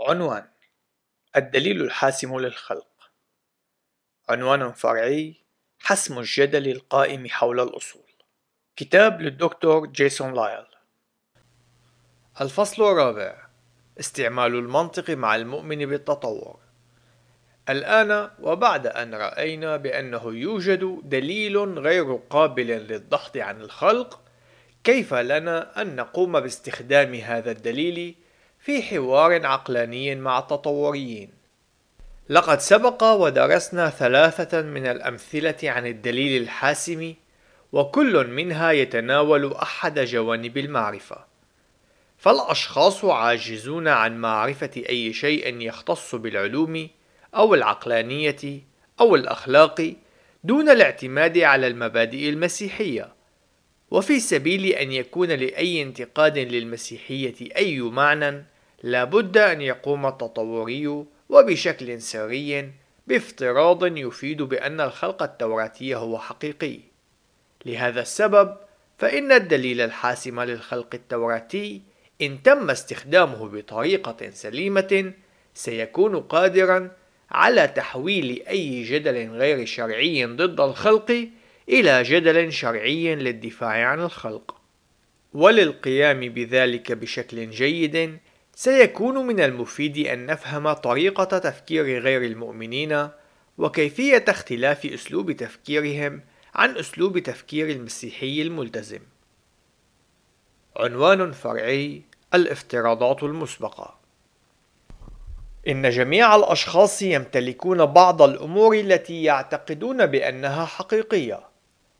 عنوان الدليل الحاسم للخلق. عنوان فرعي حسم الجدل القائم حول الأصول. كتاب للدكتور جيسون لايل. الفصل الرابع استعمال المنطق مع المؤمن بالتطور. الآن وبعد أن رأينا بأنه يوجد دليل غير قابل للضغط عن الخلق كيف لنا أن نقوم باستخدام هذا الدليل في حوار عقلاني مع التطوريين. لقد سبق ودرسنا ثلاثة من الأمثلة عن الدليل الحاسم وكل منها يتناول أحد جوانب المعرفة. فالأشخاص عاجزون عن معرفة أي شيء يختص بالعلوم أو العقلانية أو الأخلاق دون الاعتماد على المبادئ المسيحية. وفي سبيل أن يكون لأي انتقاد للمسيحية أي معنى لابد أن يقوم التطوري وبشكل سري بافتراض يفيد بأن الخلق التوراتي هو حقيقي. لهذا السبب فإن الدليل الحاسم للخلق التوراتي إن تم استخدامه بطريقة سليمة سيكون قادرا على تحويل أي جدل غير شرعي ضد الخلق إلى جدل شرعي للدفاع عن الخلق. وللقيام بذلك بشكل جيد سيكون من المفيد أن نفهم طريقة تفكير غير المؤمنين وكيفية اختلاف أسلوب تفكيرهم عن أسلوب تفكير المسيحي الملتزم. عنوان فرعي الافتراضات المسبقة إن جميع الأشخاص يمتلكون بعض الأمور التي يعتقدون بأنها حقيقية،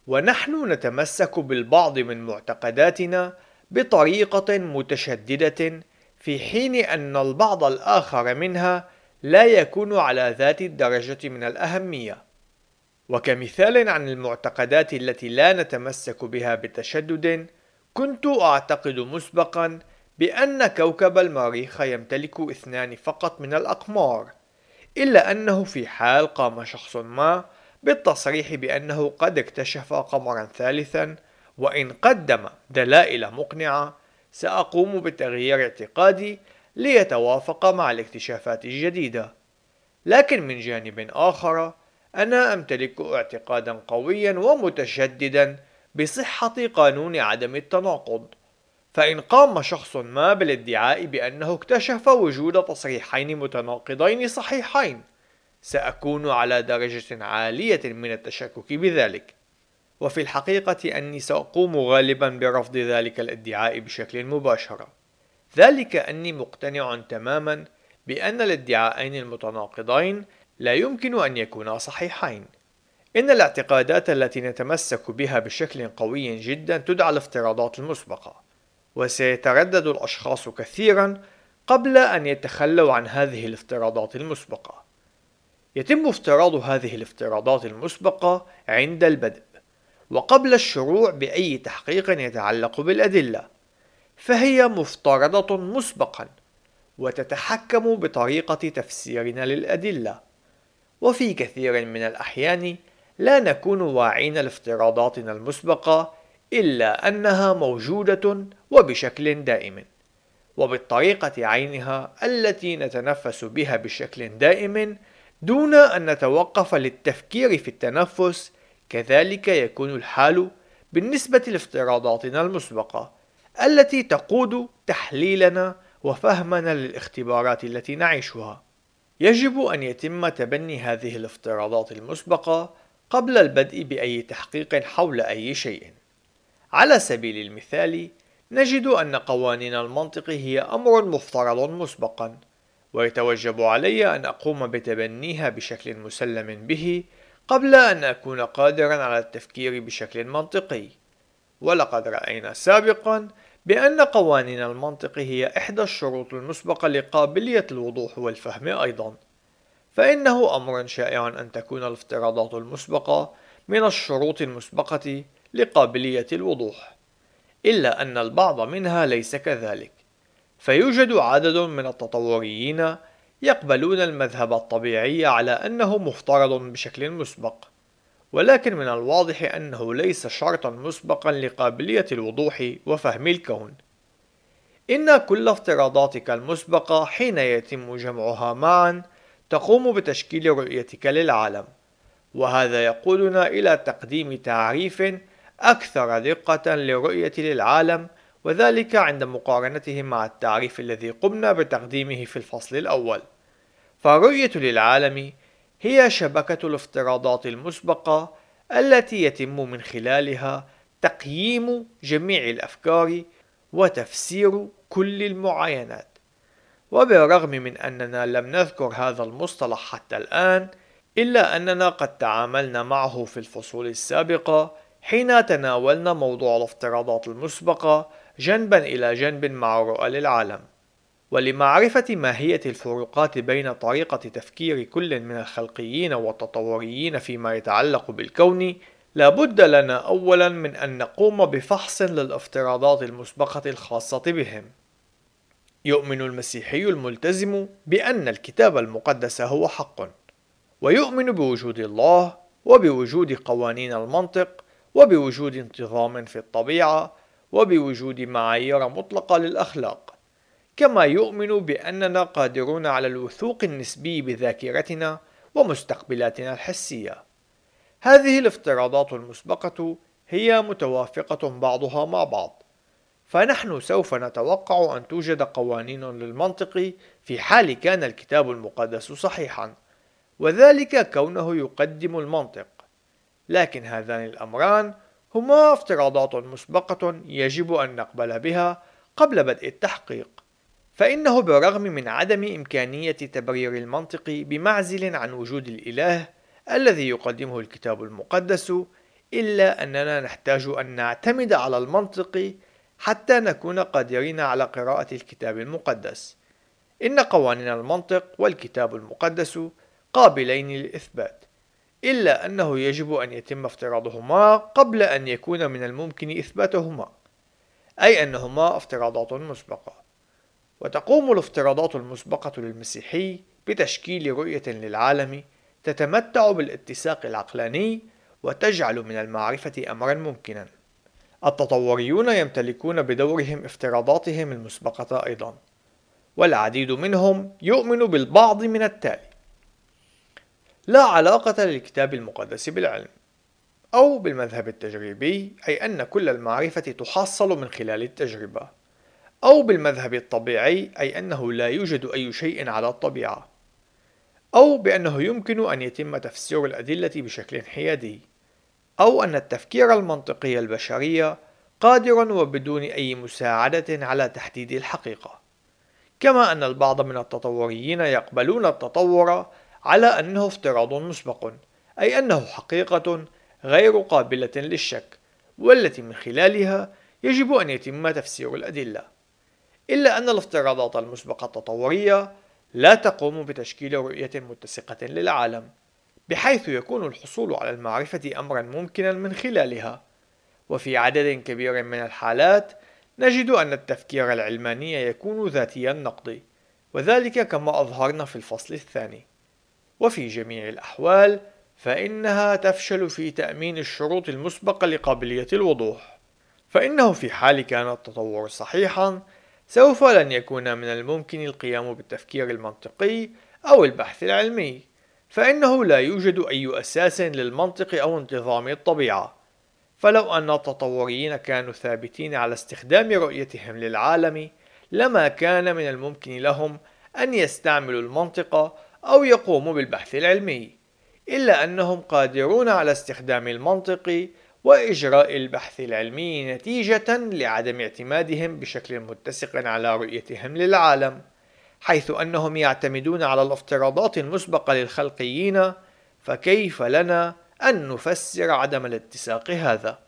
ونحن نتمسك بالبعض من معتقداتنا بطريقة متشددة في حين أن البعض الآخر منها لا يكون على ذات الدرجة من الأهمية. وكمثال عن المعتقدات التي لا نتمسك بها بتشدد كنت أعتقد مسبقا بأن كوكب المريخ يمتلك اثنان فقط من الأقمار إلا أنه في حال قام شخص ما بالتصريح بأنه قد اكتشف قمرا ثالثا وإن قدم دلائل مقنعة سأقوم بتغيير اعتقادي ليتوافق مع الاكتشافات الجديدة. لكن من جانب آخر أنا أمتلك اعتقادا قويا ومتشددا بصحة قانون عدم التناقض. فإن قام شخص ما بالادعاء بأنه اكتشف وجود تصريحين متناقضين صحيحين سأكون على درجة عالية من التشكك بذلك. وفي الحقيقة أني سأقوم غالبا برفض ذلك الادعاء بشكل مباشر. ذلك أني مقتنع تماما بأن الادعاءين المتناقضين لا يمكن أن يكونا صحيحين. إن الاعتقادات التي نتمسك بها بشكل قوي جدا تدعى الافتراضات المسبقة وسيتردد الأشخاص كثيرا قبل أن يتخلوا عن هذه الافتراضات المسبقة. يتم افتراض هذه الافتراضات المسبقة عند البدء. وقبل الشروع بأي تحقيق يتعلق بالأدلة فهي مفترضة مسبقا وتتحكم بطريقة تفسيرنا للأدلة. وفي كثير من الأحيان لا نكون واعين لافتراضاتنا المسبقة إلا أنها موجودة وبشكل دائم وبالطريقة عينها التي نتنفس بها بشكل دائم دون أن نتوقف للتفكير في التنفس كذلك يكون الحال بالنسبة لافتراضاتنا المسبقة التي تقود تحليلنا وفهمنا للاختبارات التي نعيشها. يجب أن يتم تبني هذه الافتراضات المسبقة قبل البدء بأي تحقيق حول أي شيء. على سبيل المثال، نجد أن قوانين المنطق هي أمر مفترض مسبقا، ويتوجب علي أن أقوم بتبنيها بشكل مسلم به قبل أن أكون قادرا على التفكير بشكل منطقي. ولقد رأينا سابقا بأن قوانين المنطق هي إحدى الشروط المسبقة لقابلية الوضوح والفهم أيضا. فإنه أمر شائع أن تكون الافتراضات المسبقة من الشروط المسبقة لقابلية الوضوح إلا أن البعض منها ليس كذلك. فيوجد عدد من التطوريين يقبلون المذهب الطبيعي على أنه مفترض بشكل مسبق ولكن من الواضح أنه ليس شرطا مسبقا لقابلية الوضوح وفهم الكون. إن كل افتراضاتك المسبقة حين يتم جمعها معا تقوم بتشكيل رؤيتك للعالم وهذا يقودنا إلى تقديم تعريف أكثر دقة للرؤية للعالم وذلك عند مقارنته مع التعريف الذي قمنا بتقديمه في الفصل الأول. فالرؤية للعالم هي شبكة الافتراضات المسبقة التي يتم من خلالها تقييم جميع الأفكار وتفسير كل المعاينات. وبالرغم من أننا لم نذكر هذا المصطلح حتى الآن إلا أننا قد تعاملنا معه في الفصول السابقة حين تناولنا موضوع الافتراضات المسبقة جنبا إلى جنب مع رؤى للعالم ولمعرفة ماهية الفروقات بين طريقة تفكير كل من الخلقيين والتطوريين فيما يتعلق بالكون لابد لنا أولا من أن نقوم بفحص للافتراضات المسبقة الخاصة بهم. يؤمن المسيحي الملتزم بأن الكتاب المقدس هو حق ويؤمن بوجود الله وبوجود قوانين المنطق وبوجود انتظام في الطبيعة وبوجود معايير مطلقة للأخلاق كما يؤمن بأننا قادرون على الوثوق النسبي بذاكرتنا ومستقبلاتنا الحسية. هذه الافتراضات المسبقة هي متوافقة بعضها مع بعض فنحن سوف نتوقع أن توجد قوانين للمنطق في حال كان الكتاب المقدس صحيحا وذلك كونه يقدم المنطق. لكن هذان الأمران هما افتراضات مسبقة يجب أن نقبل بها قبل بدء التحقيق. فإنه بالرغم من عدم إمكانية تبرير المنطق بمعزل عن وجود الإله الذي يقدمه الكتاب المقدس إلا أننا نحتاج أن نعتمد على المنطق حتى نكون قادرين على قراءة الكتاب المقدس. إن قوانين المنطق والكتاب المقدس قابلين للإثبات. إلا أنه يجب أن يتم افتراضهما قبل أن يكون من الممكن إثباتهما أي أنهما افتراضات مسبقة. وتقوم الافتراضات المسبقة للمسيحي بتشكيل رؤية للعالم تتمتع بالاتساق العقلاني وتجعل من المعرفة أمرا ممكنا. التطوريون يمتلكون بدورهم افتراضاتهم المسبقة أيضا والعديد منهم يؤمن بالبعض من التالي. لا علاقة للكتاب المقدس بالعلم أو بالمذهب التجريبي أي أن كل المعرفة تحصل من خلال التجربة أو بالمذهب الطبيعي أي أنه لا يوجد أي شيء على الطبيعة أو بأنه يمكن أن يتم تفسير الأدلة بشكل حيادي أو أن التفكير المنطقي البشري قادر وبدون أي مساعدة على تحديد الحقيقة. كما أن البعض من التطوريين يقبلون التطور على أنه افتراض مسبق أي أنه حقيقة غير قابلة للشك والتي من خلالها يجب أن يتم تفسير الأدلة. إلا أن الافتراضات المسبقة التطورية لا تقوم بتشكيل رؤية متسقة للعالم بحيث يكون الحصول على المعرفة أمرا ممكنا من خلالها. وفي عدد كبير من الحالات نجد أن التفكير العلماني يكون ذاتي النقد وذلك كما أظهرنا في الفصل الثاني. وفي جميع الأحوال فإنها تفشل في تأمين الشروط المسبقة لقابلية الوضوح. فإنه في حال كان التطور صحيحا سوف لن يكون من الممكن القيام بالتفكير المنطقي أو البحث العلمي. فإنه لا يوجد أي أساس للمنطق أو انتظام الطبيعة. فلو أن التطوريين كانوا ثابتين على استخدام رؤيتهم للعالم لما كان من الممكن لهم أن يستعملوا المنطق أو يقوموا بالبحث العلمي إلا أنهم قادرون على استخدام المنطق وإجراء البحث العلمي نتيجة لعدم اعتمادهم بشكل متسق على رؤيتهم للعالم حيث أنهم يعتمدون على الافتراضات المسبقة للخلقيين فكيف لنا أن نفسر عدم الاتساق هذا؟